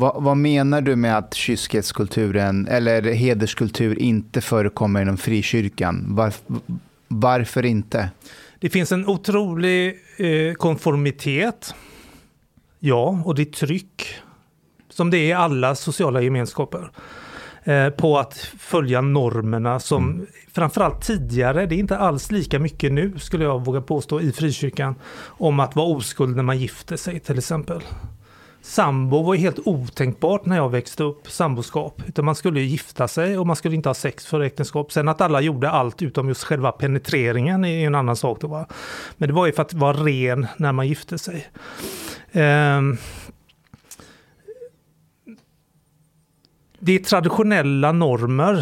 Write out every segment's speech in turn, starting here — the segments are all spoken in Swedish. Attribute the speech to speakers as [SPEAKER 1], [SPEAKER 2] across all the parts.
[SPEAKER 1] Vad, vad menar du med att kyskhetskulturen eller hederskultur inte förekommer inom frikyrkan? Var, varför inte?
[SPEAKER 2] Det finns en otrolig eh, konformitet. Ja, och det är tryck. Som det är i alla sociala gemenskaper. Eh, på att följa normerna som mm. framförallt tidigare, det är inte alls lika mycket nu skulle jag våga påstå i frikyrkan, om att vara oskuld när man gifter sig till exempel. Sambo var ju helt otänkbart när jag växte upp, samboskap. Utan man skulle gifta sig och man skulle inte ha sex för äktenskap. Sen att alla gjorde allt utom just själva penetreringen är en annan sak. Då, va? Men det var ju för att vara ren när man gifte sig. Um, det är traditionella normer,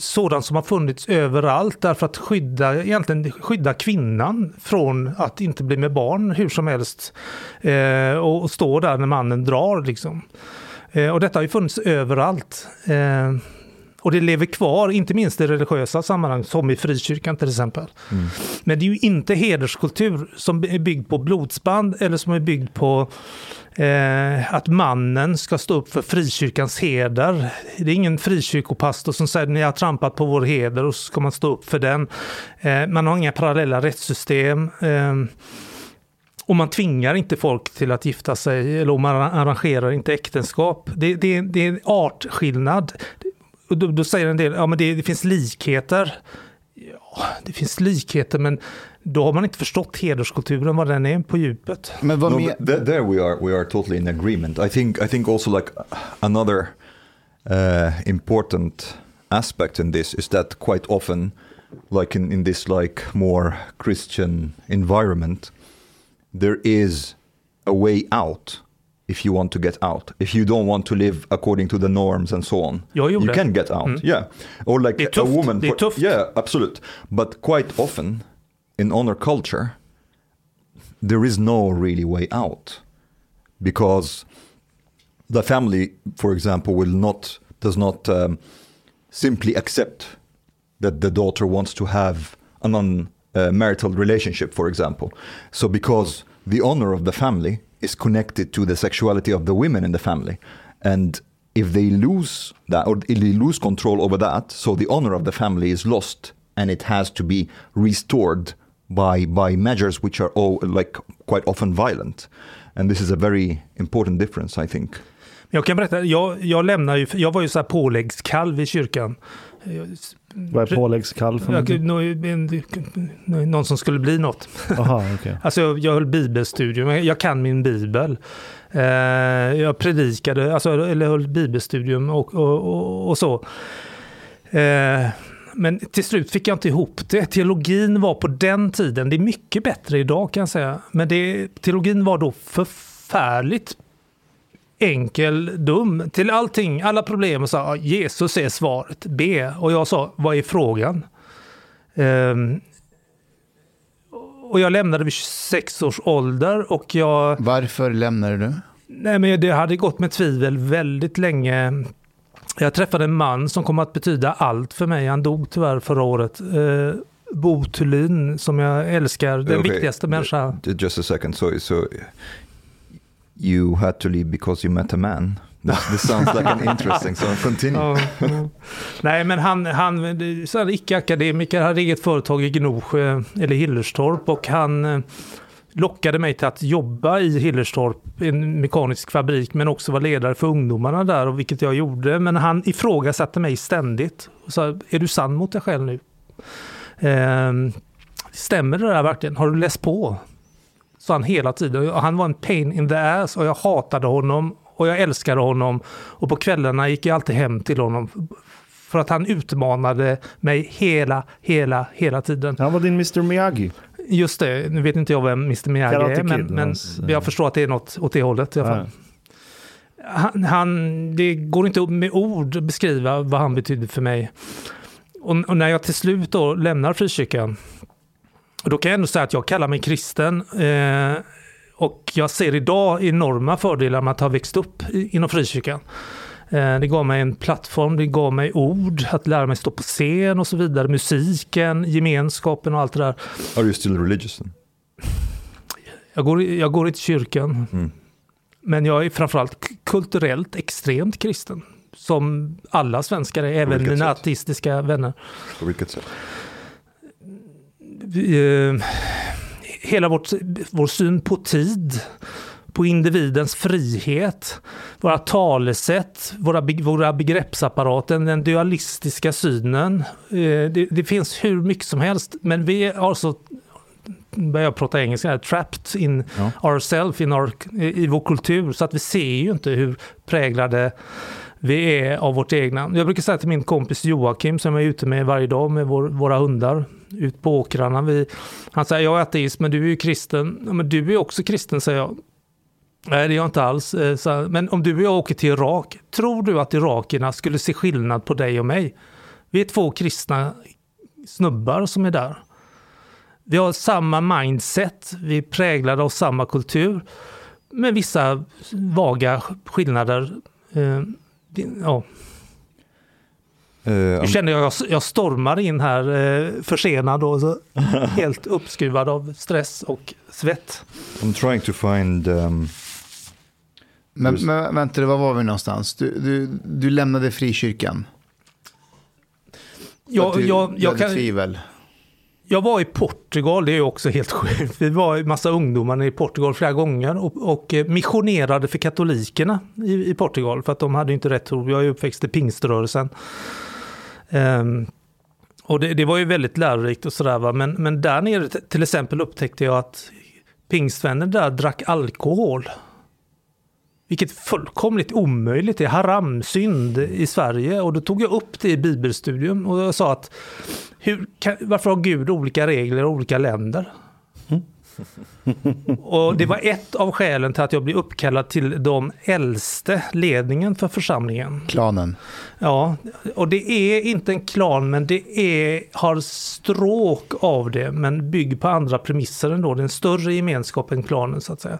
[SPEAKER 2] sådant som har funnits överallt därför att skydda, egentligen skydda kvinnan från att inte bli med barn hur som helst. Eh, och, och, stå där när mannen drar liksom. Eh, och detta har ju funnits överallt. Eh, och det lever kvar, inte minst i religiösa sammanhang, som i frikyrkan till exempel. Mm. Men det är ju inte hederskultur som är byggd på blodsband eller som är byggd på eh, att mannen ska stå upp för frikyrkans heder. Det är ingen frikyrkopastor som säger ni har trampat på vår heder och så ska man stå upp för den. Eh, man har inga parallella rättssystem. Eh, och man tvingar inte folk till att gifta sig eller man arrangerar inte äktenskap. Det, det, det är en artskillnad. Och då, då, säger en del, ja men det, det finns likheter. Ja, det finns likheter men då har man inte förstått hederskulturen, vad den är på djupet.
[SPEAKER 3] Men vad no, there, there we are, we are totally in agreement. I think, I think also like another uh, important aspect in this is that quite often, like in, in this like more Christian environment, there is a way out if you want to get out. If you don't want to live according to the norms and so on. you can get out. Mm. Yeah. Or like a woman. For, yeah, absolute. But quite often in honor culture, there is no really way out because the family, for example, will not does not um, simply accept that the daughter wants to have a non-marital uh, relationship, for example. So because the honor of the family is connected to the sexuality of the women in the family, and if they lose that or if they lose control over that, so the honor of the family is lost, and it has to be restored by by measures which are all like quite often violent. And this is a very important difference I think.
[SPEAKER 2] Jag kan berätta, jag, jag lämnar ju, jag var ju så här påläggskalv i kyrkan.
[SPEAKER 4] Vad är påläggskalv för
[SPEAKER 2] någonting? Någon som skulle bli något.
[SPEAKER 4] Aha, okay.
[SPEAKER 2] alltså jag, jag höll bibelstudium, jag kan min bibel. Eh, jag predikade, alltså, eller höll bibelstudium och, och, och, och så. Eh, men till slut fick jag inte ihop det. Teologin var på den tiden, det är mycket bättre idag kan jag säga, men det, teologin var då förfärligt enkel, dum till allting, alla problem och sa Jesus är svaret, be. Och jag sa, vad är frågan? Um, och jag lämnade vid 26 års ålder och jag...
[SPEAKER 1] Varför lämnade du?
[SPEAKER 2] Nej, men det hade gått med tvivel väldigt länge. Jag träffade en man som kom att betyda allt för mig. Han dog tyvärr förra året. Eh, Bo Thulin, som jag älskar, den okay. viktigaste människan.
[SPEAKER 3] Just a second, so, so you had to leave because you met a man? This sounds like an interesting, so continue. Ja, ja.
[SPEAKER 2] Nej, men han, han icke-akademiker, hade eget företag i Gnosjö, eller Hillerstorp, och han eh, lockade mig till att jobba i Hillerstorp, en mekanisk fabrik, men också vara ledare för ungdomarna där, och vilket jag gjorde. Men han ifrågasatte mig ständigt. Och sa, är du sann mot dig själv nu? Eh, stämmer det där verkligen? Har du läst på? Sa han hela tiden. Och han var en pain in the ass och jag hatade honom och jag älskade honom. Och på kvällarna gick jag alltid hem till honom. För att han utmanade mig hela, hela, hela tiden.
[SPEAKER 4] Han var din Mr Miyagi.
[SPEAKER 2] Just det, nu vet inte jag vem Mr Miyagi är, men, men jag förstår att det är något åt det hållet i alla fall. Han, han, det går inte med ord att beskriva vad han betydde för mig. Och, och när jag till slut då lämnar frikyrkan, då kan jag ändå säga att jag kallar mig kristen. Eh, och jag ser idag enorma fördelar med att ha växt upp inom frikyrkan. Eh, det gav mig en plattform, det gav mig ord, att lära mig stå på scen och så vidare. Musiken, gemenskapen och allt det där.
[SPEAKER 3] Are you still religious?
[SPEAKER 2] Jag går, jag går inte i kyrkan. Mm. Men jag är framförallt kulturellt extremt kristen. Som alla svenskar är, även mina sätt? ateistiska vänner.
[SPEAKER 3] På vilket sätt?
[SPEAKER 2] Eh, hela vårt, vår syn på tid, på individens frihet, våra talesätt, våra, våra begreppsapparaten, den dualistiska synen. Eh, det, det, finns hur mycket som helst, men vi har så börjar prata engelska, trapped in ja. ourselves, in our, i vår kultur, så att vi ser ju inte hur präglade vi är av vårt egna. Jag brukar säga till min kompis Joakim som jag är ute med varje dag med vår, våra hundar ut på åkrarna. Vi, han säger jag är ateist men du är ju kristen. Ja, men du är också kristen säger jag. Nej det är jag inte alls. Eh, men om du och jag åker till Irak, tror du att irakierna skulle se skillnad på dig och mig? Vi är två kristna snubbar som är där. Vi har samma mindset, vi är präglade av samma kultur. Med vissa vaga skillnader. Eh, ja. Uh, nu känner jag att jag stormar in här uh, försenad och så helt uppskruvad av stress och svett.
[SPEAKER 3] I'm trying to find... Um...
[SPEAKER 1] Men, men vänta, var var vi någonstans? Du, du, du lämnade frikyrkan?
[SPEAKER 2] Ja, du, jag, jag, kan, tvivel. Jag var i Portugal, det är också helt sjukt. Vi var en massa ungdomar i Portugal flera gånger och, och eh, missionerade för katolikerna i, i, Portugal. För att de hade inte rätt tro. Jag är uppväxt i pingströrelsen. Um, och det, det, var ju väldigt lärorikt och sådär. Men, men där nere till exempel upptäckte jag att pingstvänner där drack alkohol. Vilket fullkomligt omöjligt är, haramsynd i Sverige. Och då tog jag upp det i bibelstudium och jag sa att hur, kan, varför har Gud olika regler i olika länder? Och det var ett av skälen till att jag blev uppkallad till de äldste ledningen för församlingen.
[SPEAKER 1] Klanen.
[SPEAKER 2] Ja, och det är inte en klan men det är, har stråk av det men bygger på andra premisser ändå. Det är en större gemenskap än klanen så att säga.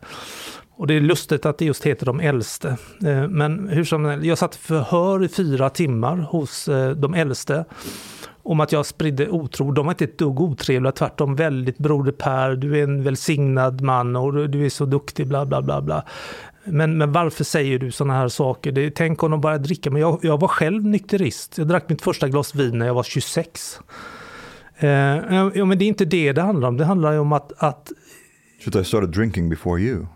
[SPEAKER 2] Och det är lustigt att det just heter de äldste. Eh, men hur som helst, jag satt förhör i fyra timmar hos eh, de äldste om att jag spridde otro. De var inte ett dugg otrevliga, tvärtom väldigt Broder Per, du är en välsignad man och du är så duktig, bla bla bla. bla. Men, men varför säger du sådana här saker? Det, tänk om de bara dricka. Men jag, jag var själv nykterist. Jag drack mitt första glas vin när jag var 26. Eh, ja, men det är inte det det handlar om. Det handlar ju om att... att
[SPEAKER 3] Should I started drinking before you?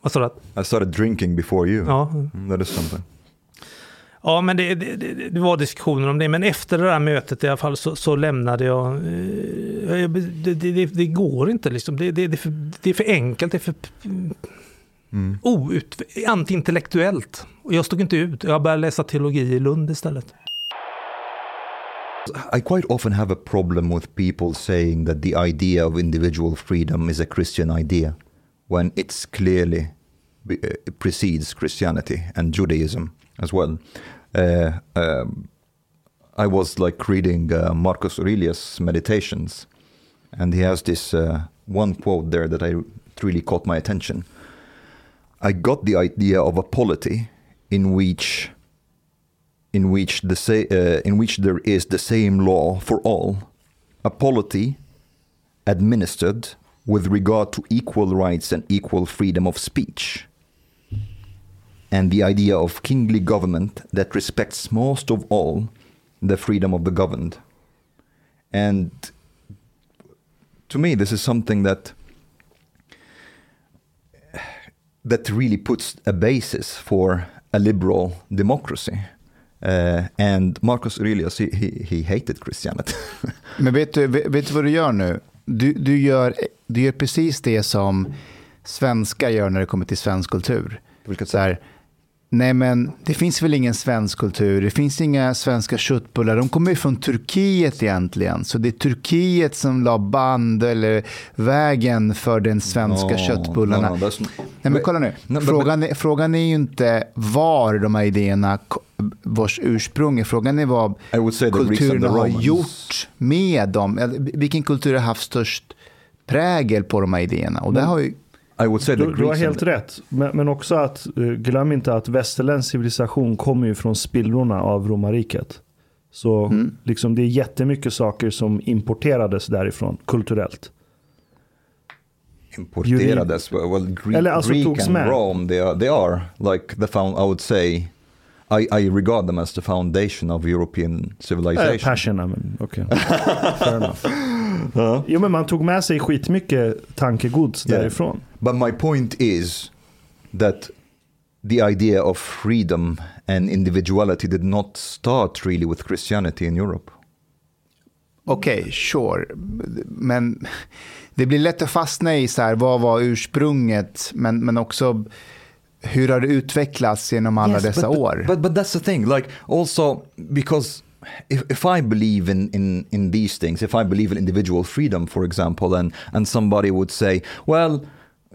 [SPEAKER 2] Vad sa
[SPEAKER 3] du? I started drinking before you.
[SPEAKER 2] Ja.
[SPEAKER 3] Mm, that is something.
[SPEAKER 2] Ja, men det, det, det, var diskussioner om det. Men efter det där mötet i alla fall så, så lämnade jag. Eh, det, det, går inte liksom. Det, är för, det är för enkelt. Det är för mm. out, antiintellektuellt. Och jag stod inte ut. Jag började läsa teologi i Lund istället.
[SPEAKER 3] I quite often have a problem with people saying that the idea of individual freedom is a Christian idea when it's clearly precedes Christianity and Judaism as well. Uh, I was like reading uh, Marcus Aurelius' Meditations, and he has this uh, one quote there that I really caught my attention. I got the idea of a polity in which in which the sa- uh, in which there is the same law for all, a polity administered with regard to equal rights and equal freedom of speech, and the idea of kingly government that respects most of all the freedom of the governed. And to me, this is something that that really puts a basis for a liberal democracy. Uh, and Marcus Aurelius, he, he, he hated Christianity.
[SPEAKER 1] Men vet du, vet du vad du gör nu? Du, du, gör, du gör precis det som svenskar gör när det kommer till svensk kultur.
[SPEAKER 3] Vilket
[SPEAKER 1] Så här, nej men det finns väl ingen svensk kultur, det finns inga svenska köttbullar, de kommer ju från Turkiet egentligen. Så det är Turkiet som la band eller vägen för den svenska
[SPEAKER 3] No,
[SPEAKER 1] köttbullarna.
[SPEAKER 3] no, no,
[SPEAKER 1] Nej men kolla nu,
[SPEAKER 3] No,
[SPEAKER 1] frågan, är, frågan är ju inte var de här idéerna, vars ursprung är, frågan är vad kulturen har gjort med dem. Vilken kultur har haft störst prägel på de här idéerna? Och det har ju,
[SPEAKER 3] I
[SPEAKER 4] Du, du har helt rätt. Men, men också att, eh, glöm inte att västerländsk civilisation kommer ju från spillrorna av romarriket. Så
[SPEAKER 3] Mm.
[SPEAKER 4] liksom, det är jättemycket saker som importerades därifrån kulturellt.
[SPEAKER 3] importerades. Well, Greek,
[SPEAKER 4] Eller alltså
[SPEAKER 3] Greek
[SPEAKER 4] togs
[SPEAKER 3] and
[SPEAKER 4] med.
[SPEAKER 3] Rome, they are, they are like the found. I would say, I, I regard them as the foundation of European
[SPEAKER 4] Äh,
[SPEAKER 3] civilization.
[SPEAKER 4] passion, men okej. Fair enough. Jo men man tog med sig skitmycket tankegods
[SPEAKER 3] Yeah.
[SPEAKER 4] därifrån.
[SPEAKER 3] But my point is that the idea of freedom and individuality did not start really with Christianity in Europe.
[SPEAKER 1] okej, sure. Men det blir lätt att fastna i så här, vad var ursprunget, men, men också hur har det utvecklats genom alla
[SPEAKER 3] Yes,
[SPEAKER 1] dessa
[SPEAKER 3] but,
[SPEAKER 1] år?
[SPEAKER 3] But, but that's the thing, like also because if, if I believe in, in, in these things, if I believe in individual freedom, for example, and, and somebody would say, well,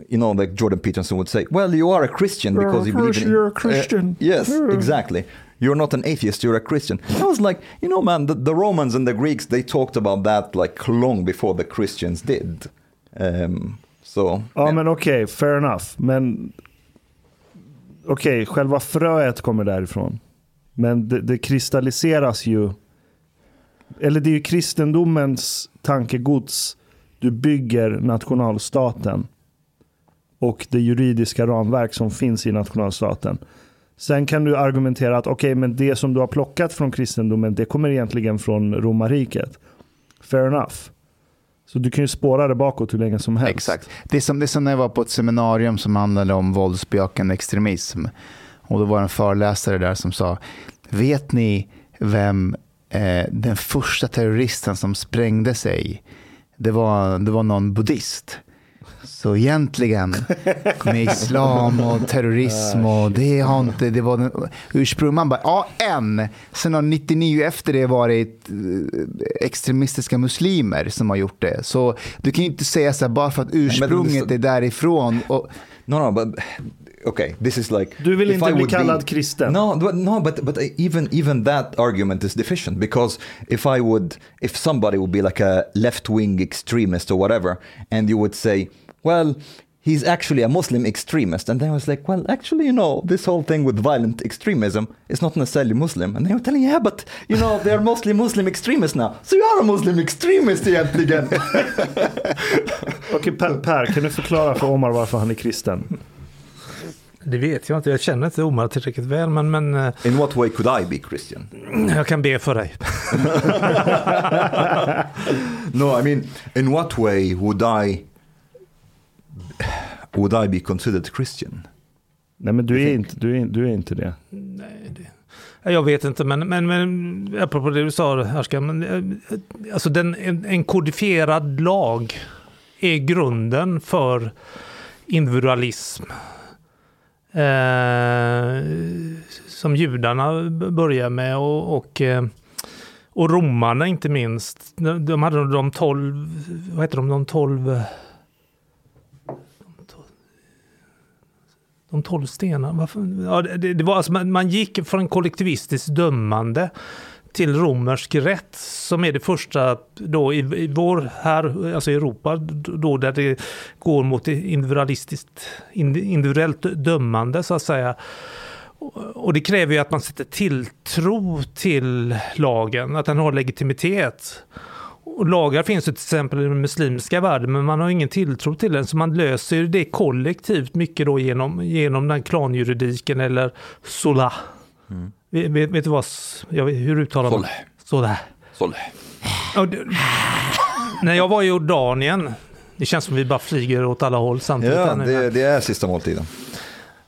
[SPEAKER 3] you know, like Jordan Peterson would say, well, you are a Christian
[SPEAKER 4] You're
[SPEAKER 3] because
[SPEAKER 4] a
[SPEAKER 3] you believe in...
[SPEAKER 4] you're a Christian.
[SPEAKER 3] Uh, yes,
[SPEAKER 4] Yeah.
[SPEAKER 3] exactly. You're not an atheist, you're a Christian. I was like, you know, man, the, the Romans and the Greeks, they talked about that like long before the Christians did. Um, so,
[SPEAKER 4] Ja men okej, fair enough. Men okej, själva fröet kommer därifrån. Men det, det kristalliseras ju. Eller det är ju kristendomens tankegods. Du bygger nationalstaten. Och det juridiska ramverk som finns i nationalstaten. Sen kan du argumentera att okej, men det som du har plockat från kristendomen, det kommer egentligen från romarriket. Fair enough. Så du kan ju spåra det bakåt hur länge som helst.
[SPEAKER 1] Exakt. Det är, som, det är som när jag var på ett seminarium som handlade om våldsbejakande extremism. Och då var det en föreläsare där som sa, vet ni vem eh, den första terroristen som sprängde sig, det var, det var någon buddhist. Så egentligen med islam och terrorism och det har inte, det var den ursprung. Man bara, ja en. Sen har 99 efter det varit eh, extremistiska muslimer som har gjort det. Så du kan ju inte säga så här bara för att ursprunget är därifrån. Och,
[SPEAKER 3] No, no, but okay, this is like.
[SPEAKER 4] Du vill inte
[SPEAKER 3] I
[SPEAKER 4] bli kallad kristen.
[SPEAKER 3] No, but no, but but even even that argument is deficient because if I would, if somebody would be like a left-wing extremist or whatever, and you would say, well. He's actually a Muslim extremist, and then I was like, "Well, actually, you know, this whole thing with violent extremism is not necessarily Muslim." And they were telling, "Yeah, but you know, they're mostly Muslim extremists now, so you are a Muslim extremist egentligen."
[SPEAKER 4] Okej, per, per, kan du förklara för Omar varför han är kristen?
[SPEAKER 2] Det vet jag inte, jag känner inte Omar tillräckligt väl, men, men eh,
[SPEAKER 3] In what way could I be Christian?
[SPEAKER 2] jag kan be för dig.
[SPEAKER 3] No, I mean, in what way would I would I be considered Christian?
[SPEAKER 4] Nej, men du är, inte, du, är, du är inte det.
[SPEAKER 2] Jag vet inte, men, men, men apropå det du sa, Härska, men, eh, alltså den, en, en kodifierad lag är grunden för individualism. Eh, som judarna börjar med och, och, eh, och romarna inte minst. De, de hade de tolv, vad heter de, de tolv De tolv stenarna. Varför? Ja, det, det var alltså, man, man gick från kollektivistiskt dömande till romersk rätt som är det första då i, i vår här, alltså Europa, då där det går mot individualistiskt, individuellt dömande så att säga. Och det kräver ju att man sätter tilltro till lagen, att den har legitimitet. Och lagar finns ju till exempel i den muslimska världen men man har ingen tilltro till den så man löser det kollektivt mycket då genom, genom den klanjuridiken eller sola. Mm. Vet, vet, du vad, jag, hur uttalar man?
[SPEAKER 3] Soleh.
[SPEAKER 2] Soleh. Soleh. när jag var i Jordanien, det känns som vi bara flyger åt alla håll samtidigt.
[SPEAKER 3] Ja, det, det är sista måltiden.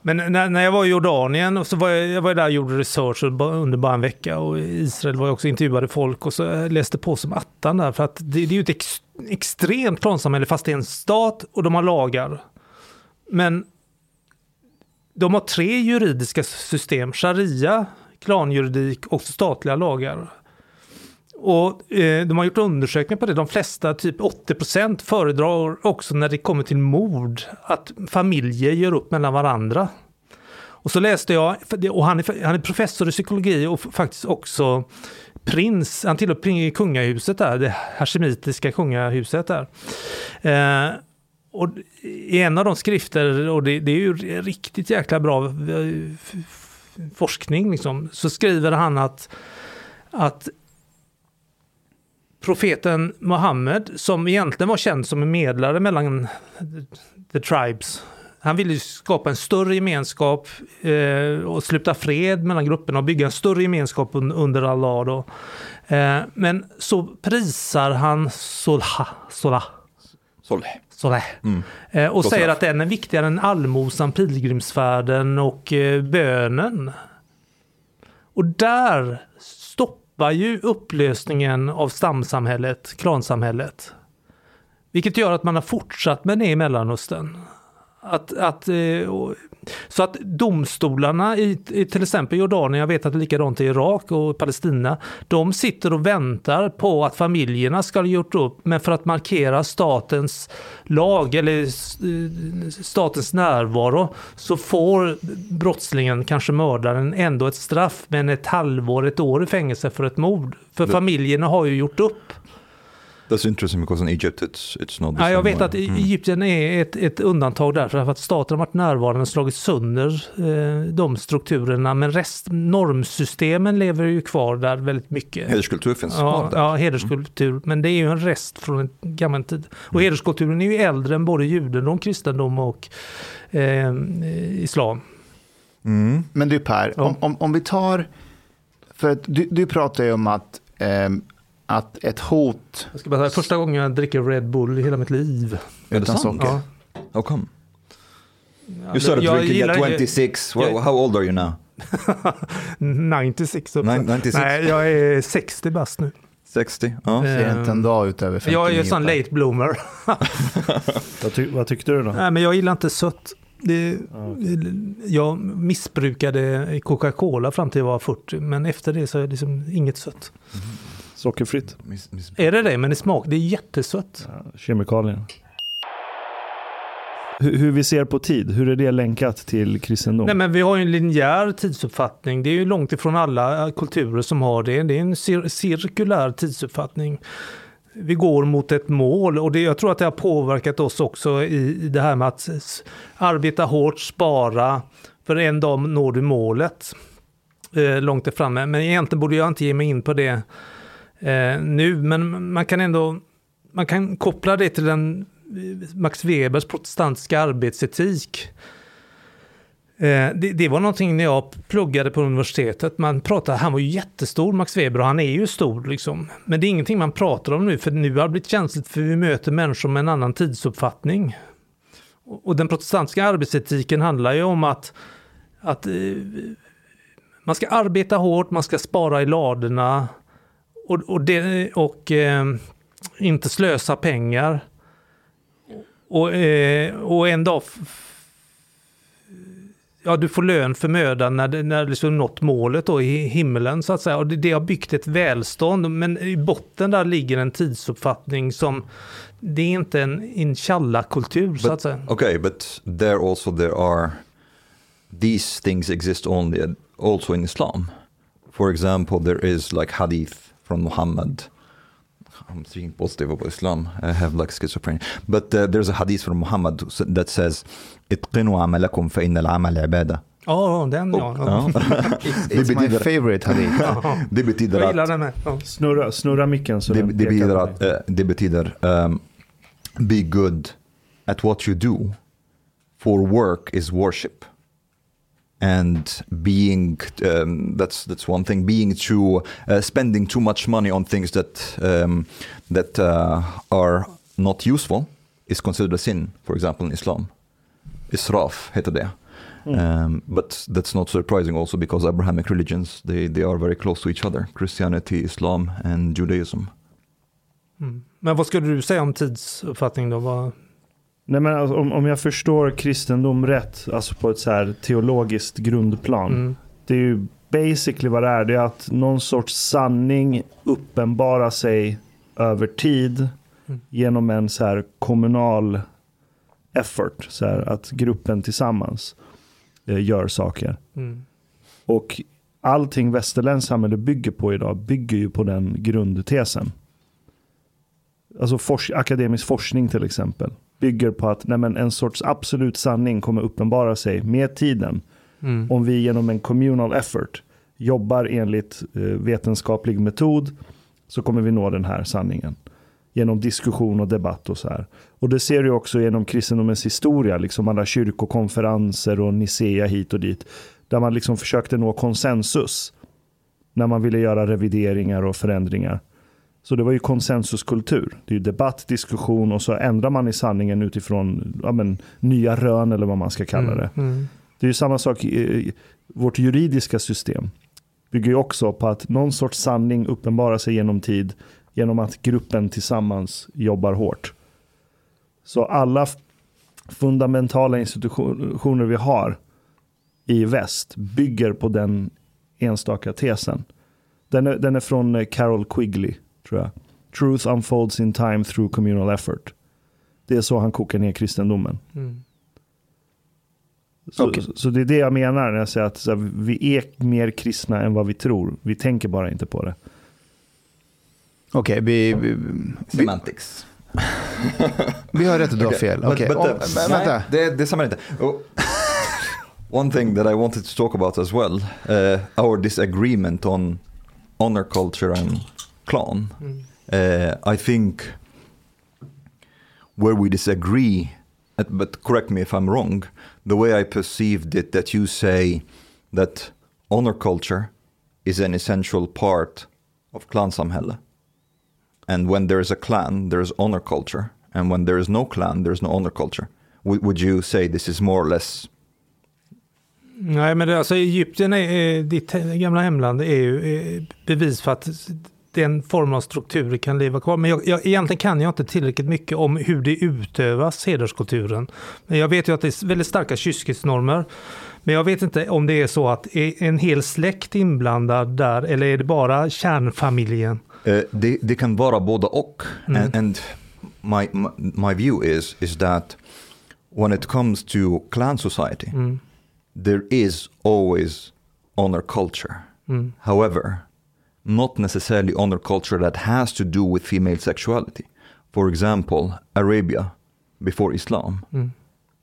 [SPEAKER 2] Men när, när jag var i Jordanien, och så var jag, jag var där och gjorde research under bara en vecka och i Israel var jag också intervjuade folk och så läste på som attan där för att det, det är ju ett ex, extremt plansamhälle fast det är en stat och de har lagar. Men de har tre juridiska system, sharia, klanjuridik och statliga lagar. Och eh, de har gjort undersökningar på det. De flesta, typ 80% föredrar också när det kommer till mord att familjer gör upp mellan varandra. Och så läste jag, och han är, han är professor i psykologi och faktiskt också prins, han tillhör kungahuset där, det hashemitiska kungahuset där. Eh, och i en av de skrifter, och det, det är ju riktigt jäkla bra eh, forskning, liksom, så skriver han att, att profeten Muhammed, som egentligen var känd som en medlare mellan the tribes, han ville skapa en större gemenskap eh, och sluta fred mellan grupperna och bygga en större gemenskap under Allah. Då. Eh, men så prisar han Solah, Solha,
[SPEAKER 3] Soleh.
[SPEAKER 2] Soleh. Mm. Eh, och säger att den är viktigare än allmosan, pilgrimsfärden och eh, bönen. Och där stoppar ju upplösningen av stamsamhället, klansamhället. Vilket gör att man har fortsatt med det i Mellanöstern. Att, att, eh, så att domstolarna i, i till exempel Jordanien, jag vet att det är likadant i Irak och Palestina, de sitter och väntar på att familjerna ska ha gjort upp, men för att markera statens lag eller eh, statens närvaro så får brottslingen, kanske mördaren, ändå ett straff, men ett halvår, ett år i fängelse för ett mord. För familjerna har ju gjort upp.
[SPEAKER 3] That's interesting because in Egypt it's, it's not
[SPEAKER 2] the ja, Jag vet way. att mm. Egypten är ett, ett undantag där för att staten har varit närvarande och slagit sönder eh, de strukturerna. Men rest, normsystemen lever ju kvar där väldigt mycket.
[SPEAKER 3] Hederskultur finns
[SPEAKER 2] ja, kvar Ja, hederskultur. Mm. Men det är ju en rest från en gammal tid. Och mm. hederskulturen är ju äldre än både judendom, kristendom och eh, islam.
[SPEAKER 1] Mm. Men du Per, ja. om, om, om, vi tar... För du, du pratar ju om att eh, att ett hot...
[SPEAKER 2] Jag ska bara säga, första gången jag dricker Red Bull i hela mitt liv.
[SPEAKER 3] Är det sant? Ja. How come? You started jag drinking at 26. Jag, how old are you now?
[SPEAKER 2] 96. 96. Nej, jag är 60 bast nu.
[SPEAKER 3] 60, ja.
[SPEAKER 1] Ser inte en dag ut över 59.
[SPEAKER 2] Jag är ju sån late bloomer.
[SPEAKER 4] vad, ty vad tyckte du då?
[SPEAKER 2] Nej, men jag gillar inte sött. Det, okay. Jag missbrukade Coca-Cola fram till jag var 40, men efter det så är det liksom inget sött. Mm.
[SPEAKER 4] Sockerfritt.
[SPEAKER 2] Är det det? Men i smak, det är jättesött.
[SPEAKER 4] Ja, kemikalier. Hur, hur vi ser på tid, hur är det länkat till kristendom?
[SPEAKER 2] Nej, men vi har ju en linjär tidsuppfattning. Det är ju långt ifrån alla kulturer som har det. Det är en cir cirkulär tidsuppfattning. Vi går mot ett mål och det, jag tror att det har påverkat oss också i, i det här med att arbeta hårt, spara, för en dag når du målet eh, långt framme. Men egentligen borde jag inte ge mig in på det eh, nu, men man kan ändå man kan koppla det till den eh, Max Webers protestantiska arbetsetik. Eh, det, det, var någonting när jag pluggade på universitetet. Man pratade, han var ju jättestor Max Weber och han är ju stor liksom. Men det är ingenting man pratar om nu för nu har det blivit känsligt för vi möter människor med en annan tidsuppfattning. Och den protestantiska arbetsetiken handlar ju om att, att eh, man ska arbeta hårt, man ska spara i ladorna, och, och, det, och eh, inte slösa pengar. Och, eh, och en dag ja, du får lön för mödan när, när du liksom nått målet då i himlen så att säga. Och det, det har byggt ett välstånd, men i botten där ligger en tidsuppfattning som det är inte en inshallah-kultur så att säga.
[SPEAKER 3] Okej, okay, but there also there are these things exist only also in Islam. For example, there is like hadith from Muhammad. I'm speaking positive about Islam. I have like schizophrenia. But uh, there's a hadith from Muhammad that says, "Itqinu amalakum fa inna al-amal ibada."
[SPEAKER 2] Ja, den ja. ja.
[SPEAKER 1] It's, it's my favorite hadith.
[SPEAKER 3] Det betyder
[SPEAKER 2] Jag gillar den med. Ja.
[SPEAKER 4] Snurra, snurra micken så
[SPEAKER 3] det,
[SPEAKER 4] den
[SPEAKER 3] det betyder, att, eh, det betyder um, be good at what you do for work is worship and being um, that's that's one thing being too uh, spending too much money on things that um, that uh, are not useful is considered a sin for example in Islam israf heter det um, but that's not surprising also because Abrahamic religions they, they are very close to each other Christianity Islam and Judaism
[SPEAKER 2] Mm. Men vad skulle du säga om tidsuppfattning då? Vad...
[SPEAKER 4] Nej, men alltså, om, om jag förstår kristendom rätt, alltså på ett så här teologiskt grundplan.
[SPEAKER 2] Mm.
[SPEAKER 4] Det är ju basically vad det är. Det är att någon sorts sanning uppenbarar sig över tid
[SPEAKER 2] Mm.
[SPEAKER 4] genom en så här kommunal effort. Så här, att gruppen tillsammans eh, gör saker.
[SPEAKER 2] Mm.
[SPEAKER 4] Och allting västerländskt samhälle bygger på idag bygger ju på den grundtesen. Alltså fors- akademisk forskning till exempel bygger på att nej men, en sorts absolut sanning kommer uppenbara sig med tiden.
[SPEAKER 2] Mm.
[SPEAKER 4] Om vi genom en communal effort jobbar enligt eh, vetenskaplig metod så kommer vi nå den här sanningen. Genom diskussion och debatt och så här. Och det ser du också genom kristendomens historia, liksom alla kyrkokonferenser och Nicea hit och dit. Där man liksom försökte nå konsensus när man ville göra revideringar och förändringar. Så det var ju konsensuskultur. Det är ju debatt, diskussion och så ändrar man i sanningen utifrån ja, men, nya rön eller vad man ska kalla det.
[SPEAKER 2] Mm.
[SPEAKER 4] Det är ju samma sak i vårt juridiska system. Bygger ju också på att någon sorts sanning uppenbarar sig genom tid genom att gruppen tillsammans jobbar hårt. Så alla fundamentala institutioner vi har i väst bygger på den enstaka tesen. Den är, den är från Carol Quigley, tror jag. Truth unfolds in time through communal effort. Det är så han kokar ner kristendomen.
[SPEAKER 2] Mm.
[SPEAKER 4] Så,
[SPEAKER 1] Okej.
[SPEAKER 4] så det är det jag menar när jag säger att så här, vi är mer kristna än vad vi tror. Vi tänker bara inte på det.
[SPEAKER 1] Okej, vi, vi, vi,
[SPEAKER 3] semantics
[SPEAKER 1] vi har rätt att du har
[SPEAKER 3] Okay,
[SPEAKER 1] fel.
[SPEAKER 3] but-
[SPEAKER 1] Okej,
[SPEAKER 3] but,
[SPEAKER 1] oh,
[SPEAKER 3] uh,
[SPEAKER 1] men vänta.
[SPEAKER 3] det, det stämmer inte. Och- One thing that I wanted to talk about as well, uh, our disagreement on honor culture and clan. Uh, I think where we disagree, at- but correct me if I'm wrong, the way I perceived it, that you say that honor culture is an essential part of clansamhälle. And when there is a clan, there is honor culture. And when there is no clan, there is no honor culture. Would, would you say this is more or less?
[SPEAKER 2] Nej, men det, alltså Egypten, är, är, ditt gamla hemland, är ju eh, bevis för att den formen av strukturer kan leva kvar. Men jag, jag, egentligen kan jag inte tillräckligt mycket om hur det utövas, hederskulturen. Men jag vet ju att det är väldigt starka kyskhetsnormer. Men jag vet inte om det är så att är en hel släkt inblandad där eller är det bara kärnfamiljen?
[SPEAKER 3] Uh, det, det kan vara båda och. And, and my, my, my view is, is that when it comes to clan society, there is always honor culture. However, not necessarily honor culture that has to do with female sexuality. For example, Arabia before Islam,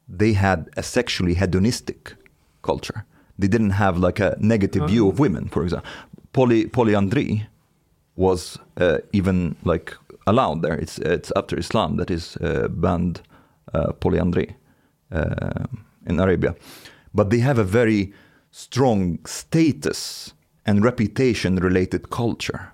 [SPEAKER 3] they had a sexually hedonistic culture. They didn't have like a negative view of women, for example. Poly, polyandry was uh, even like allowed there. It's it's after Islam that is uh, banned uh, polyandry uh, in Arabia, but they have a very strong status and reputation related culture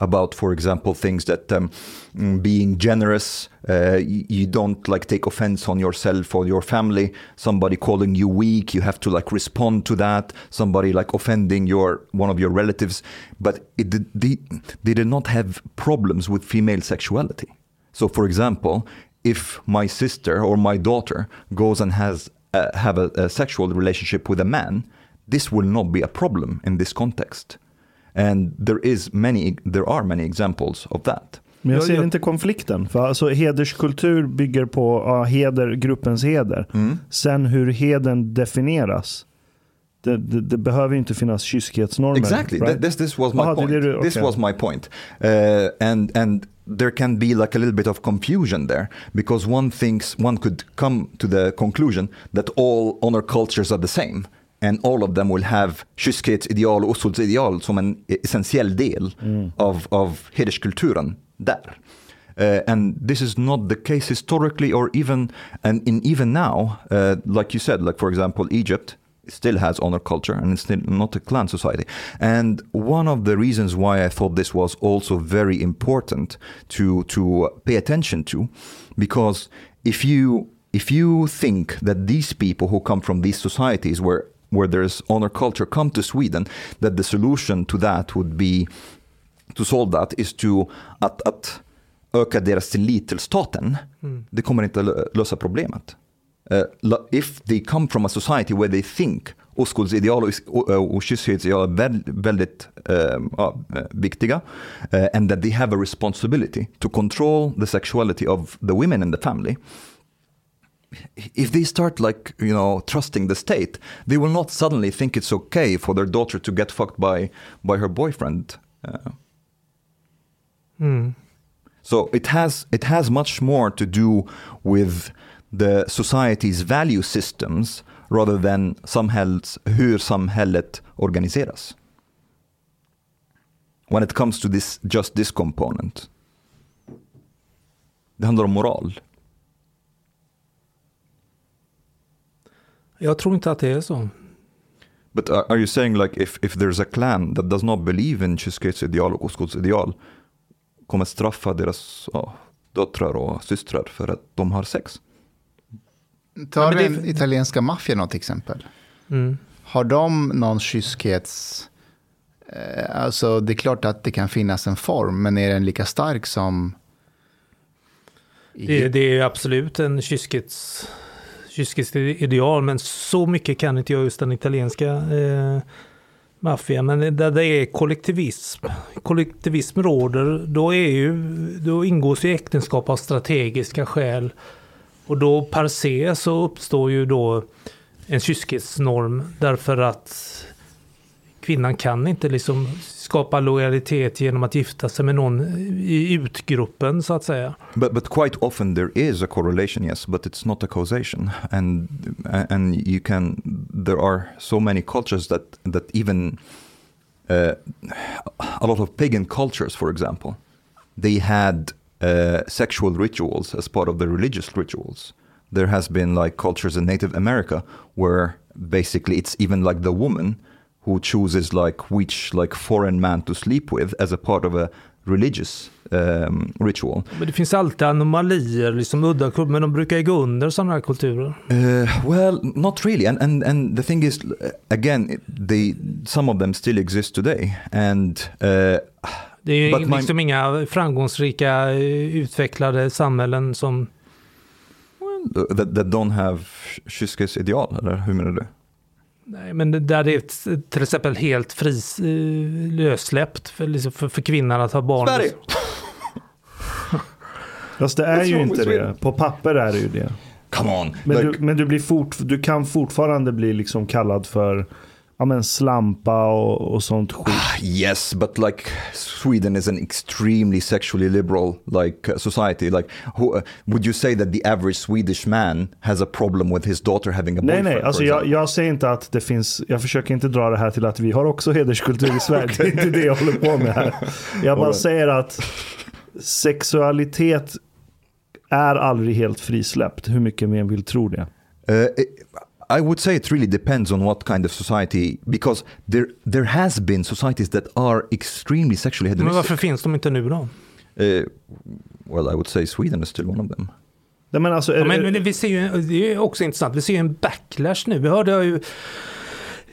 [SPEAKER 3] about, for example, things that um, mm, being generous, uh, you, don't like take offense on yourself or your family. Somebody calling you weak, you have to like respond to that. Somebody like offending your one of your relatives, but it they, they did not have problems with female sexuality. So, for example, if my sister or my daughter goes and has uh, have a, a sexual relationship with a man, this will not be a problem in this context. And there is many, there are many examples of that.
[SPEAKER 4] Men jag ser inte konflikten. För alltså, hederskultur bygger på ja, heder, gruppens heder. Sen hur hedern definieras Det, det, det behöver inte finnas kyskhetsnormer.
[SPEAKER 3] Exactly.
[SPEAKER 4] right?
[SPEAKER 3] Th- This this was my
[SPEAKER 4] Aha,
[SPEAKER 3] point.
[SPEAKER 4] det det-
[SPEAKER 3] This
[SPEAKER 4] okay.
[SPEAKER 3] was my point. Uh, and and there can be like a little bit of confusion there because one thinks one could come to the conclusion that all honor cultures are the same and all of them will have kyskhets-ideal och oskuldsideal som en essentiell del av, av hederskulturen där. Uh, and this is not the case historically or even and in even now uh, like you said like for example Egypt still has honor culture and it's still not a clan society and one of the reasons why I thought this was also very important to to pay attention to because if you if you think that these people who come from these societies where where there's honor culture come to Sweden that the solution to that would be to solve that is to att, att öka deras tillit till staten. Det kommer inte lö- lösa problemet. La- if they come from a society where they think oskuldsideal och, och, kyskhetsideal är väl, väldigt eh, ja, eh, viktiga eh, and that they have a responsibility to control the sexuality of the women in the family if they start like you know trusting the state they will not suddenly think it's okay for their daughter to get fucked by by her boyfriend uh,
[SPEAKER 2] Mm.
[SPEAKER 3] so it has it has much more to do with the society's value systems rather than samhälls, hur samhället organiseras. When it comes to this just this component. Det handlar om moral.
[SPEAKER 2] Jag tror inte att det är så.
[SPEAKER 3] But are, are you saying like if, if there's a clan that does not believe in kyskhetsideal och oskuldsideal kommer straffa deras ja, döttrar och systrar för att de har sex?
[SPEAKER 1] Ta
[SPEAKER 2] Ja, men det-
[SPEAKER 1] den italienska maffian något exempel.
[SPEAKER 2] Mm.
[SPEAKER 1] Har de någon kyskhets... Eh, alltså det är klart att det kan finnas en form, men är den lika stark som...
[SPEAKER 2] Det, det är absolut en kyskhets, kyskiskt ideal, men så mycket kan inte jag just den italienska eh, maffian. Men där det är kollektivism, kollektivism råder, då, är ju, då ingås ju äktenskap av strategiska skäl. Och då per se så uppstår ju då en kyskhetsnorm därför att kvinnan kan inte liksom skapa lojalitet genom att gifta sig med någon i utgruppen så att säga.
[SPEAKER 3] But but quite often there is a correlation, yes, but it's not a causation, and and you can there are so many cultures that that even uh, a lot of pagan cultures, for example, they had uh, sexual rituals as part of the religious rituals. There has been like cultures in Native America where basically it's even like the woman who chooses like which like foreign man to sleep with as a part of a religious um, ritual.
[SPEAKER 2] Men det finns alltid anomalier, liksom udda kulturer, men de brukar ju gå under sådana här kulturer.
[SPEAKER 3] Uh, well, not really, and and and the thing is, again, they some of them still exist today, and uh,
[SPEAKER 2] Det är
[SPEAKER 3] But
[SPEAKER 2] ju
[SPEAKER 3] my-
[SPEAKER 2] liksom inga framgångsrika eh, utvecklade samhällen som...
[SPEAKER 3] that that don't have kyskes ideal, eller hur menar du?
[SPEAKER 2] Nej, men där det är ett- till exempel helt fris, eh, lössläppt för, liksom för, för kvinnan att ha barn.
[SPEAKER 3] Sverige.
[SPEAKER 4] Fast det är ju inte det. På papper är det ju det.
[SPEAKER 3] Come on,
[SPEAKER 4] Men,
[SPEAKER 3] like,
[SPEAKER 4] du, men du, blir fort, du kan fortfarande bli liksom kallad för ja, men slampa och, och sånt skit.
[SPEAKER 3] yes, but like Sweden is an extremely sexually liberal like uh, society. Like, who, uh, would you say that the average Swedish man has a problem with his daughter having a
[SPEAKER 4] Nej,
[SPEAKER 3] boyfriend?
[SPEAKER 4] nej,
[SPEAKER 3] for
[SPEAKER 4] alltså jag, jag säger inte att det finns, jag försöker inte dra det här till att vi har också hederskultur i Sverige. Det är inte det jag håller på med här. Jag bara
[SPEAKER 3] Alright.
[SPEAKER 4] säger att sexualitet är aldrig helt frisläppt, hur mycket man vill tro det.
[SPEAKER 3] Uh, it, I would say it really depends on what kind of society, because there there has been societies that are extremely sexually
[SPEAKER 2] Men
[SPEAKER 3] hedonistic.
[SPEAKER 2] varför finns de inte nu då?
[SPEAKER 3] Uh, well, I would say Sweden is still one of them.
[SPEAKER 4] Nej, men alltså, är
[SPEAKER 2] Ja,
[SPEAKER 4] det-
[SPEAKER 2] men, men vi ser ju, det är också intressant, vi ser ju en backlash nu. Vi hörde ju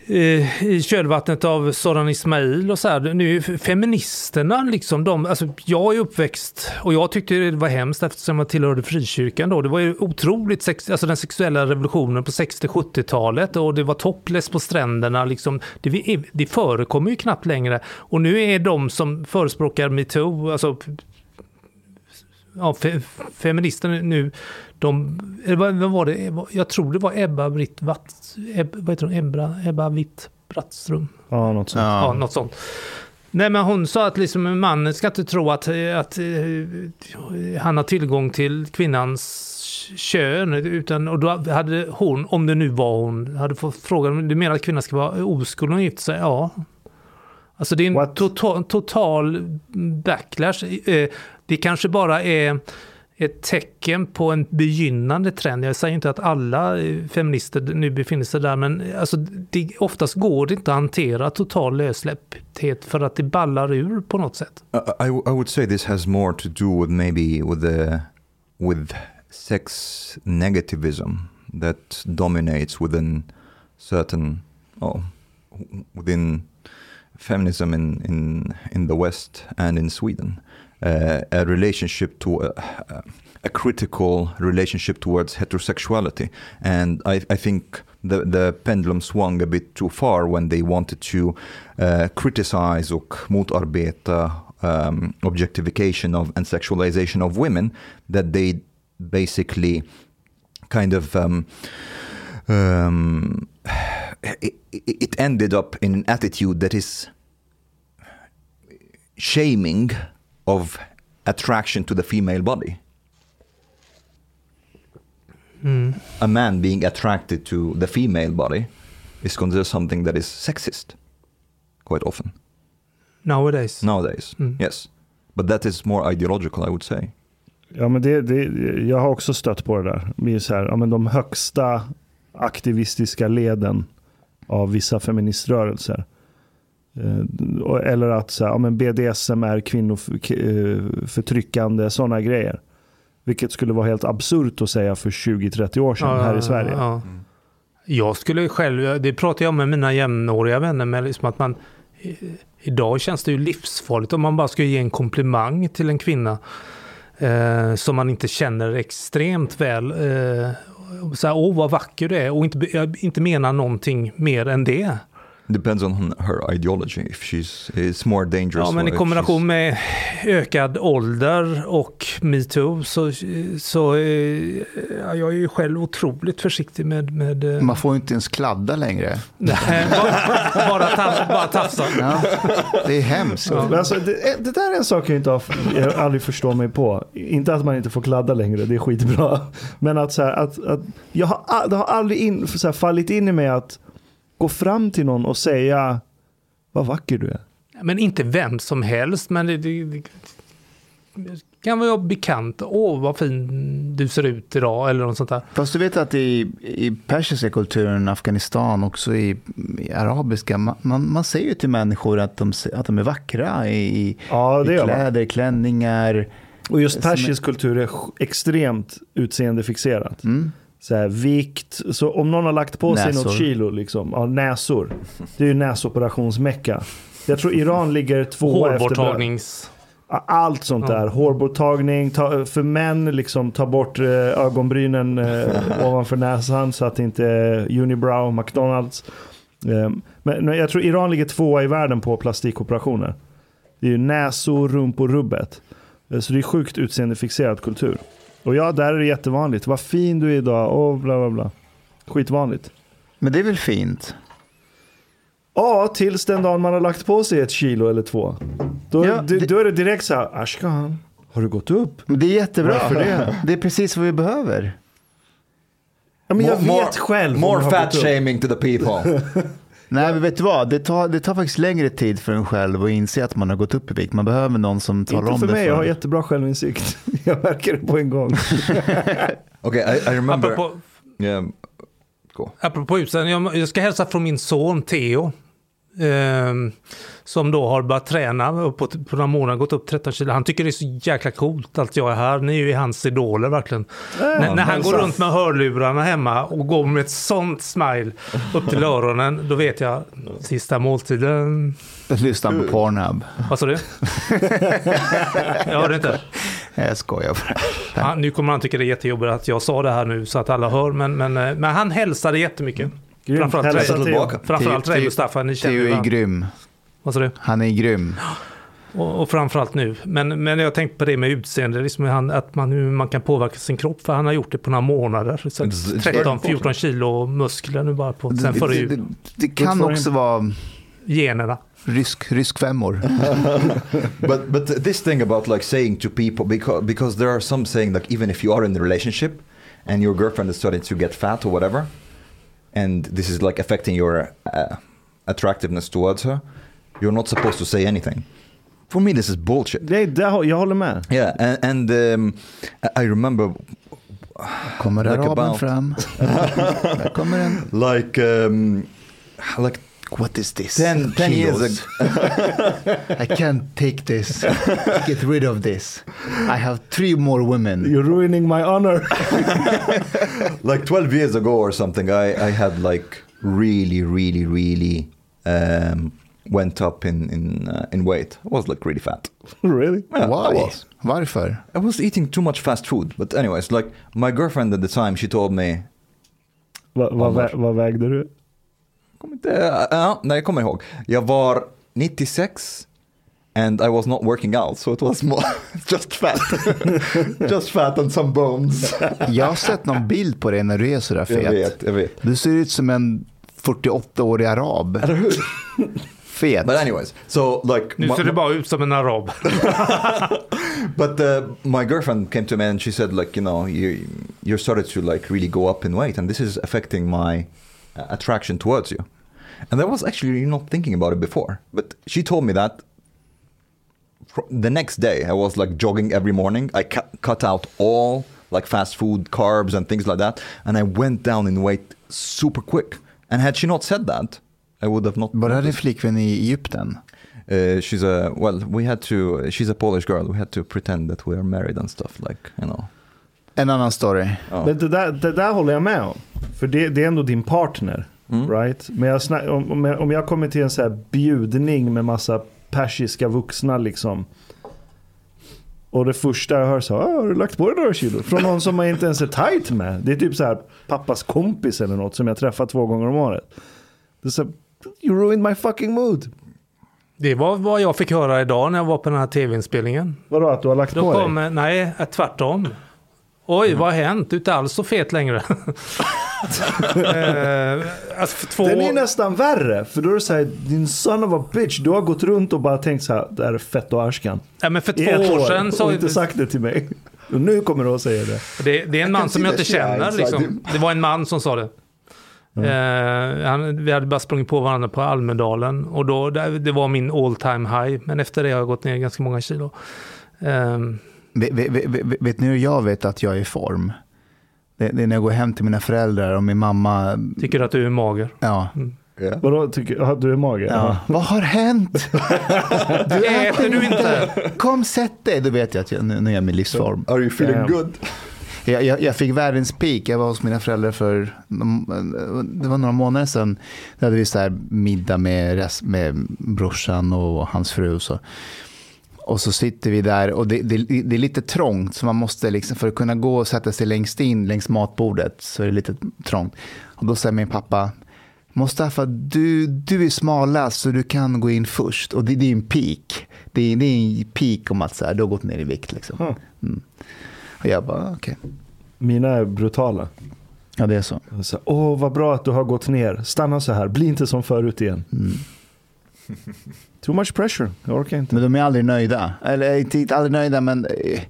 [SPEAKER 2] Eh, i kölvattnet av Soran Ismail och så här, nu feministerna liksom de, alltså jag är uppväxt och jag tyckte det var hemskt eftersom jag tillhörde frikyrkan då. Det var ju otroligt, sex, alltså den sexuella revolutionen på 60-70-talet och det var topless på stränderna liksom. Det, det förekommer ju knappt längre och nu är de som förespråkar metoo, alltså ja, fe, feministerna nu, de, vad var det, jag tror det var Ebba Britt Watt, Eb, vad heter hon, Ebba, Ebba Witt Brattström.
[SPEAKER 4] Ja, något sånt.
[SPEAKER 2] Ja,
[SPEAKER 1] Ja.
[SPEAKER 2] något sånt. Nej, men hon sa att liksom, mannen ska inte tro att, att eh, han har tillgång till kvinnans kön. Utan, och då hade hon, om det nu var hon, hade fått frågan, du menar att kvinnan ska vara oskuld när hon gifter sig? Ja. Alltså det är en total, total backlash. Eh, Det kanske bara är ett tecken på en begynnande trend. Jag säger inte att alla eh, feminister nu befinner sig där, men alltså, det, oftast går det inte att hantera total lössläppthet för att det ballar ur på något sätt.
[SPEAKER 3] I, I I would say this has more to do with maybe with the with sex negativism that dominates within certain oh within feminism in in in the West and in Sweden. Uh, a relationship to a, a critical relationship towards heterosexuality, and I, I think the the pendulum swung a bit too far when they wanted to uh, criticize och motarbeta um, objectification of and sexualization of women that they basically kind of um, um, it, it ended up in an attitude that is shaming of attraction to the female body. A man being attracted to the female body is considered something that is sexist quite often
[SPEAKER 2] Nowadays.
[SPEAKER 3] nowadays.
[SPEAKER 2] Mm.
[SPEAKER 3] Yes. But that is more ideological, I would say.
[SPEAKER 4] Ja, men det, det, jag har också stött på det där. Det är så här, ja, men de högsta aktivistiska leden av vissa feministrörelser. Eh, Eller att så här, ja, men BDSM är kvinnoförtryckande, sådana grejer. Vilket skulle vara helt absurt att säga för 20-30 år sedan här i Sverige.
[SPEAKER 2] Ja. Jag skulle själv, det pratar jag med mina jämnåriga vänner, med liksom att man eh, Idag känns det ju livsfarligt om man bara ska ge en komplimang till en kvinna eh, som man inte känner extremt väl. Eh, så här, åh vad vacker du är och inte, inte mena någonting mer än det.
[SPEAKER 3] Depends on her ideology. If she's it's more dangerous.
[SPEAKER 2] Ja, men i kombination
[SPEAKER 3] she's-
[SPEAKER 2] med ökad ålder och metoo så, så eh, ja, jag är ju själv otroligt försiktig med... med eh,
[SPEAKER 1] Man får ju inte ens kladda längre.
[SPEAKER 2] nej, bara, bara, bara tafsa.
[SPEAKER 1] Ja, det är hemskt.
[SPEAKER 4] Men alltså, det, det där är en sak jag inte har, jag aldrig förstår mig på. Inte att man inte får kladda längre, det är skitbra. Men att, så här, att, att jag har, det har aldrig in, så här, fallit in i mig att gå fram till någon och säga vad vacker du är.
[SPEAKER 2] Men inte vem som helst, men det, det, det kan vara bekant. Åh, vad fin du ser ut idag, eller något sånt där.
[SPEAKER 1] Fast du vet att i, i persiska kulturen, Afghanistan, också i, i arabiska, man, man, man säger ju till människor att de, att de är vackra i,
[SPEAKER 4] Ja,
[SPEAKER 1] i kläder, klänningar.
[SPEAKER 4] Och just
[SPEAKER 1] Som är-
[SPEAKER 4] persisk kultur är extremt utseendefixerat.
[SPEAKER 1] Mm.
[SPEAKER 4] Så här, vikt, så om någon har lagt på sig
[SPEAKER 1] Näsor.
[SPEAKER 4] något kilo, liksom, ja, näsor. Det är ju näsoperationsmecka. Jag tror Iran ligger tvåa efter
[SPEAKER 2] Hårborttagnings...
[SPEAKER 4] Allt sånt där. Hårborttagning, ta, för män liksom ta bort eh, ögonbrynen eh, ovanför näsan så att det inte är unibrow, McDonalds. Eh, men, men jag tror Iran ligger tvåa i världen på plastikoperationer. Det är ju näsor, rumpor, rubbet. Eh, så det är sjukt utseendefixerad kultur. Och ja, där är det jättevanligt. Vad fin du är idag, och bla bla bla. Skitvanligt.
[SPEAKER 1] Men det är väl fint?
[SPEAKER 4] Ja, tills den dagen man har lagt på sig ett kilo eller två. Då,
[SPEAKER 1] Ja,
[SPEAKER 4] då,
[SPEAKER 1] det-
[SPEAKER 4] då är det direkt så här, Ashkan, har du gått upp?
[SPEAKER 1] Men det är jättebra.
[SPEAKER 4] Varför det?
[SPEAKER 1] Det är precis vad vi behöver.
[SPEAKER 4] Ja, men jag
[SPEAKER 3] More-
[SPEAKER 4] vet själv.
[SPEAKER 3] More fat shaming to the people.
[SPEAKER 1] Nej, men vet du vad? Det tar, det tar faktiskt längre tid för en själv att inse att man har gått upp i vikt. Man behöver någon som talar
[SPEAKER 4] Inte
[SPEAKER 1] om
[SPEAKER 4] för
[SPEAKER 1] det
[SPEAKER 4] mig,
[SPEAKER 1] för
[SPEAKER 4] jag har jättebra självinsikt. Jag märker det på en gång.
[SPEAKER 3] okay, I, I remember.
[SPEAKER 2] Apropå,
[SPEAKER 3] Yeah,
[SPEAKER 2] apropå jag, jag ska hälsa från min son Theo. Ehm, som då har börjat träna och på, på några månader gått upp 13 kilo. Han tycker det är så jäkla coolt att jag är här. Ni är ju hans idoler verkligen. när, när han går runt med hörlurarna hemma och går med ett sånt smile upp till öronen, då vet jag sista måltiden.
[SPEAKER 1] Lyssna på Pornhub.
[SPEAKER 2] Vad sa du? jag hörde inte.
[SPEAKER 1] Jag skojar bara.
[SPEAKER 2] Han, nu kommer han tycka det är jättejobbigt att jag sa det här nu så att alla hör, men, men, eh, men han hälsade jättemycket.
[SPEAKER 4] Grymt.
[SPEAKER 2] Framförallt
[SPEAKER 4] Hälsa till.
[SPEAKER 3] Tillbaka.
[SPEAKER 2] Framförallt dig Mustafa, ni känner
[SPEAKER 1] Theo
[SPEAKER 2] ju
[SPEAKER 1] är grym.
[SPEAKER 2] Vad sa du?
[SPEAKER 1] Han är grym.
[SPEAKER 2] Och, och framförallt nu. Men, men jag har tänkt på det med utseende, liksom han, att man, hur man kan påverka sin kropp. För han har gjort det på några månader. Så
[SPEAKER 3] It's- it's
[SPEAKER 2] 13-14 kilo muskler nu bara på, sen
[SPEAKER 1] Det,
[SPEAKER 2] före
[SPEAKER 1] det,
[SPEAKER 2] jul.
[SPEAKER 1] det, det kan också vara
[SPEAKER 2] Generna.
[SPEAKER 1] rysk, rysk femmor.
[SPEAKER 3] but but this thing about like saying to people because because there are some saying like even if you are in a relationship and your girlfriend is starting to get fat or whatever and this is like affecting your uh, attractiveness towards her you're not supposed to say anything for me this is bullshit
[SPEAKER 4] Det, det, jag håller med.
[SPEAKER 3] yeah and, and um, I- I remember
[SPEAKER 1] Kommer
[SPEAKER 3] Like
[SPEAKER 1] araben
[SPEAKER 3] about-
[SPEAKER 1] fram? Där kommer en.
[SPEAKER 3] like um, like
[SPEAKER 1] What is this?
[SPEAKER 3] 10, 10 years
[SPEAKER 1] Kilos. I can't take this. Get rid of this. I have three more women.
[SPEAKER 4] You're ruining my honor.
[SPEAKER 3] like 12 years ago or something i, I had like really really really um, went up in in, uh, in weight i was like really fat
[SPEAKER 4] really?
[SPEAKER 3] Yeah, I
[SPEAKER 1] Why?
[SPEAKER 3] was.
[SPEAKER 1] Varför?
[SPEAKER 3] I was eating too much fast food but anyways like my girlfriend at the time she told me
[SPEAKER 4] Va, vad, vä, vad vägde du?
[SPEAKER 3] Kommer inte, ja, nej jag kommer ihåg jag var 96 and I was not working out so it was more just fat just fat and some bones
[SPEAKER 1] Jag har sett någon bild på dig när du är sådär
[SPEAKER 3] jag
[SPEAKER 1] fet.
[SPEAKER 3] vet jag vet
[SPEAKER 1] Du ser ut som en 48-årig arab.
[SPEAKER 3] eller hur
[SPEAKER 1] Fet.
[SPEAKER 3] but anyways so like
[SPEAKER 2] Nu ser du bara ut som en arab.
[SPEAKER 3] But uh, my girlfriend came to me and she said, like, you know, you you started to like really go up in weight, and this is affecting my attraction towards you. And I was actually not thinking about it before, but she told me that. The next day, I was like jogging every morning. I cut, cut out all like fast food, carbs, and things like that, and I went down in weight super quick. And had she not said that, I would have not.
[SPEAKER 1] Var är din flickvän i Egypten?
[SPEAKER 3] Uh, she's a well. We had to. She's a Polish girl. We had to pretend that we are married and stuff. Like you know.
[SPEAKER 1] En annan story.
[SPEAKER 3] Ja.
[SPEAKER 4] Men det där, det där håller jag med om. För det, det är ändå din partner.
[SPEAKER 3] Mm.
[SPEAKER 4] Right? Men jag snack, om, om, jag, om jag kommer till en så här bjudning med massa persiska vuxna liksom. Och det första jag hör så här, "Ah, har du lagt på dig några kilo? Från någon som man inte ens är tight med. Det är typ så här pappas kompis eller något som jag träffar två gånger om året. Det är så här, you ruined my fucking mood.
[SPEAKER 2] Det var vad jag fick höra idag när jag var på den här tv-inspelningen.
[SPEAKER 4] Vadå att du har lagt
[SPEAKER 2] Då
[SPEAKER 4] på
[SPEAKER 2] kom,
[SPEAKER 4] dig?
[SPEAKER 2] nej, tvärtom. Oj, vad har hänt? Du är inte alls så fet längre. eh, alltså två...
[SPEAKER 4] Den är nästan värre. För då är det så här, din son of a bitch. Du har gått runt och bara tänkt så här, det här är fett och arskan.
[SPEAKER 2] ja, men för två
[SPEAKER 4] ett
[SPEAKER 2] år sedan
[SPEAKER 4] och
[SPEAKER 2] så...
[SPEAKER 4] inte sagt det till mig. Och nu kommer du att säga det.
[SPEAKER 2] Det, det är en man som jag inte känner. Liksom. Det var en man som sa det. Eh, han, vi hade bara sprungit på varandra på Almedalen och då, det, det var min all time high. Men efter det har jag gått ner ganska många kilo. Eh,
[SPEAKER 1] Vet, vet, vet, ni hur jag vet att jag är i form? Det, det är när jag går hem till mina föräldrar och min mamma,
[SPEAKER 2] tycker att du är mager.
[SPEAKER 1] ja.
[SPEAKER 3] Yeah.
[SPEAKER 4] Vadå, tycker, du är mage?
[SPEAKER 1] ja. Vad har hänt? Du
[SPEAKER 2] Äter du inte?
[SPEAKER 1] Kom sätt dig, då vet jag att jag, nu, nu är jag i min livsform.
[SPEAKER 3] Are you feeling
[SPEAKER 4] Damn.
[SPEAKER 3] good?
[SPEAKER 1] Jag, jag, jag fick världens peak. Jag var hos mina föräldrar för det var några månader sedan. Då hade vi så här middag med, rest, med brorsan och hans fru. Och så. Och så sitter vi där och det, det, det är lite trångt. Så man måste liksom, för att kunna gå och sätta sig längst in längs matbordet så är det lite trångt. Och då säger min pappa, Mustafa, du, du är smalast så du kan gå in först. Och det, det är en peak. Det är, det är en peak om att så här, du har gått ner i vikt. Liksom. Mm. Och jag bara, okej.
[SPEAKER 4] Mina är brutala.
[SPEAKER 1] Ja, det är så.
[SPEAKER 4] Åh, vad bra att du har gått ner. Stanna så här, bli inte som förut igen.
[SPEAKER 1] Mm.
[SPEAKER 4] Too much pressure, jag orkar inte.
[SPEAKER 1] Men de är aldrig nöjda. Eller inte, aldrig nöjda, men eh,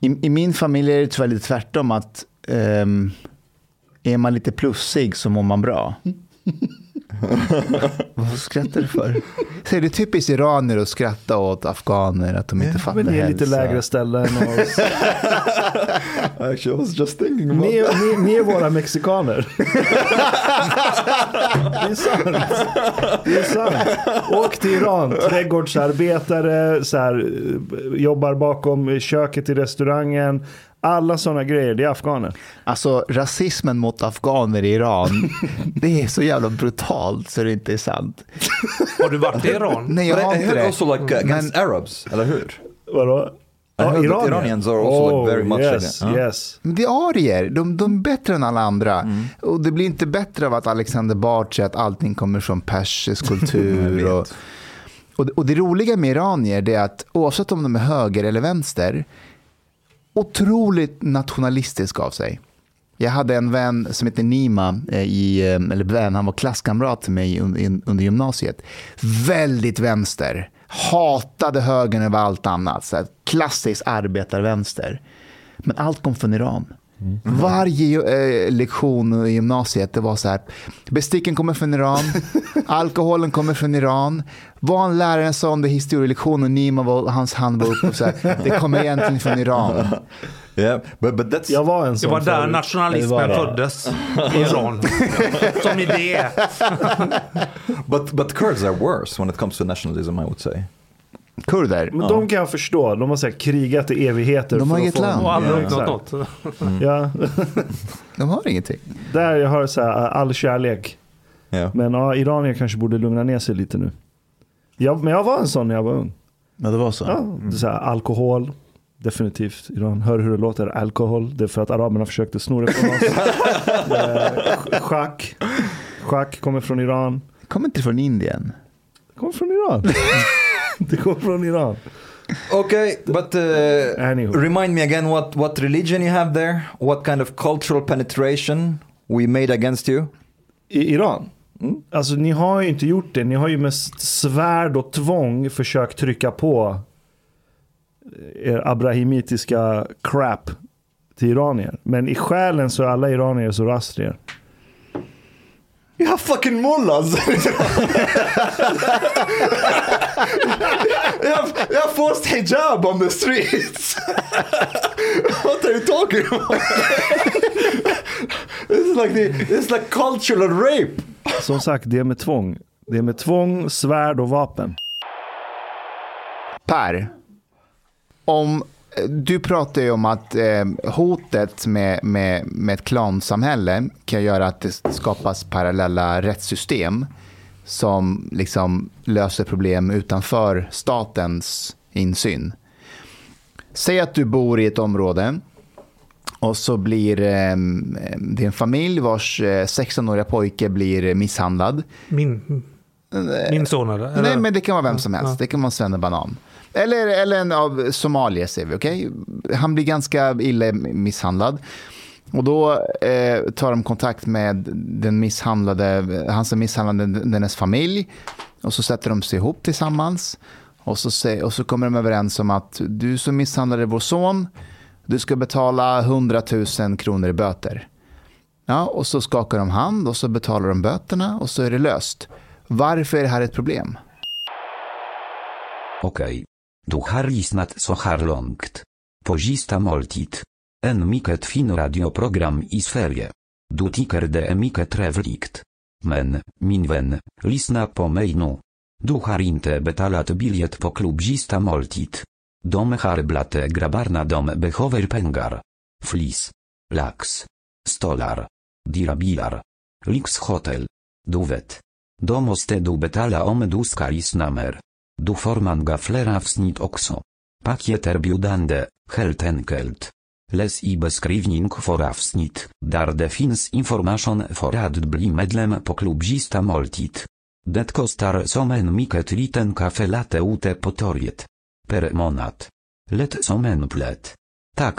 [SPEAKER 1] i, i min familj är det tyvärr lite tvärtom. att ehm, Är man lite plussig så mår man bra. Vad skrattar du för? Så är det typiskt iranier att skratta åt afghaner, att de inte fattar
[SPEAKER 4] Men ni är lite lägre ställe än oss.
[SPEAKER 3] Actually, I was just thinking about
[SPEAKER 4] Ni, ni, ni är våra mexikaner. det är sant. Det är sant. Åk till Iran, trädgårdsarbetare, så här, jobbar bakom köket i restaurangen. Alla sådana grejer, det är afghaner.
[SPEAKER 1] Alltså rasismen mot afghaner i Iran, det är så jävla brutalt så det inte är sant.
[SPEAKER 2] Har du varit i Iran?
[SPEAKER 1] Nej, jag har
[SPEAKER 3] I
[SPEAKER 1] inte det.
[SPEAKER 3] also like uh, against
[SPEAKER 1] Men-
[SPEAKER 3] Arabs, eller hur?
[SPEAKER 4] Vadå?
[SPEAKER 3] I heard that Iranians are also, like, very much like
[SPEAKER 4] yes,
[SPEAKER 3] huh?
[SPEAKER 4] yes.
[SPEAKER 1] Men det är arier, de, de är bättre än alla andra. Och det blir inte bättre av att Alexander Bard säger att allting kommer från persisk kultur. och, och, och det roliga med iranier det är att oavsett om de är höger eller vänster, otroligt nationalistisk av sig. Jag hade en vän som heter Nima, eh, i, eh, eller vän, han var klasskamrat till mig under gymnasiet. Väldigt vänster, hatade högern över allt annat. Så här, klassisk arbetarvänster. Men allt kom från Iran. Mm. Varje eh, lektion i gymnasiet det var så här, besticken kommer från Iran, alkoholen kommer från Iran. Vad han läraren sa under historielektionen, Nima var, hans hand var uppe och så här, det kommer egentligen från Iran.
[SPEAKER 3] Yeah, but, but that's...
[SPEAKER 4] Jag var en sån
[SPEAKER 2] Det var där
[SPEAKER 4] förut.
[SPEAKER 2] nationalismen föddes i Iran. Som idé.
[SPEAKER 3] but, but Kurds are worse when it comes to nationalism, I would say.
[SPEAKER 1] Kurder,
[SPEAKER 4] Men de kan jag förstå. De har så här, krigat i evigheter.
[SPEAKER 1] De har inget land.
[SPEAKER 2] Och aldrig
[SPEAKER 4] Ja,
[SPEAKER 2] uppnått något.
[SPEAKER 4] Ja,
[SPEAKER 1] de har ingenting.
[SPEAKER 4] där jag har så här, all kärlek.
[SPEAKER 3] Yeah.
[SPEAKER 4] Men ja, iranier kanske borde lugna ner sig lite nu. Jag, men jag var en sån när jag var ung.
[SPEAKER 1] Ja, det var så.
[SPEAKER 4] Ja, det är så här, alkohol. Definitivt Iran. Hör hur det låter. Alkohol. Det är för att araberna försökte sno det från oss. Eh, Schack. Schack kommer från Iran.
[SPEAKER 1] Kommer inte från Indien.
[SPEAKER 4] Kommer från Iran. det kommer från Iran.
[SPEAKER 3] Okay, but uh,
[SPEAKER 4] Anywho.
[SPEAKER 3] remind me again what, what religion you have there, what kind of cultural penetration we made against you.
[SPEAKER 4] I Iran? Alltså ni har ju inte gjort det. Ni har ju med svärd och tvång försökt trycka på er abrahimitiska crap till iranier. Men i själen så är alla iranier zoroastrier.
[SPEAKER 3] You have fucking mullahs! you have forced hijab on the streets! what are you talking about? this is like the, this is like cultural rape!
[SPEAKER 4] Som sagt, det är med tvång. Det är med tvång, svärd och vapen.
[SPEAKER 1] Per, om, du pratar ju om att eh, hotet med, med, med ett klansamhälle kan göra att det skapas parallella rättssystem som liksom löser problem utanför statens insyn. Säg att du bor i ett område och så blir eh, det är en familj vars eh, 16-åriga pojke blir misshandlad.
[SPEAKER 2] Min, min son eller?
[SPEAKER 1] Nej, men det kan vara vem som helst.
[SPEAKER 2] Ja.
[SPEAKER 1] Det kan vara en svennebanan. Eller, eller en av somalier, säger vi. okej? Han blir ganska illa misshandlad. Och då eh, tar de kontakt med den misshandlade, han som misshandlade dennes familj. Och så sätter de sig ihop tillsammans. Och så, och så kommer de överens om att du som misshandlade vår son, du ska betala 100 000 kronor i böter. Ja, och så skakar de hand och så betalar de böterna och så är det löst. Varför är det här ett problem?
[SPEAKER 5] Okej. Du har lyssnat så här långt. På sista måltid. En mycket fin radioprogram i Sverige. Du tycker det är mycket trevligt. Men, min vän, lyssna på mig nu. Du har inte betalat biljett på klubb sista måltid. De har blate grabbarna de behöver pengar. Flis. Lax. Stolar. Dirabilar. Lix hotel. Du vet. Då måste du betala om du ska lyssna mer. Du får många fler avsnitt också. Paket erbjudande, helt enkelt. Läs i beskrivning för avsnitt, där det finns information för att bli medlem på klubzista måltid. Det kostar som en mycket liten kafe late ute på torget. Per månad. Lätt som en plätt. Tack,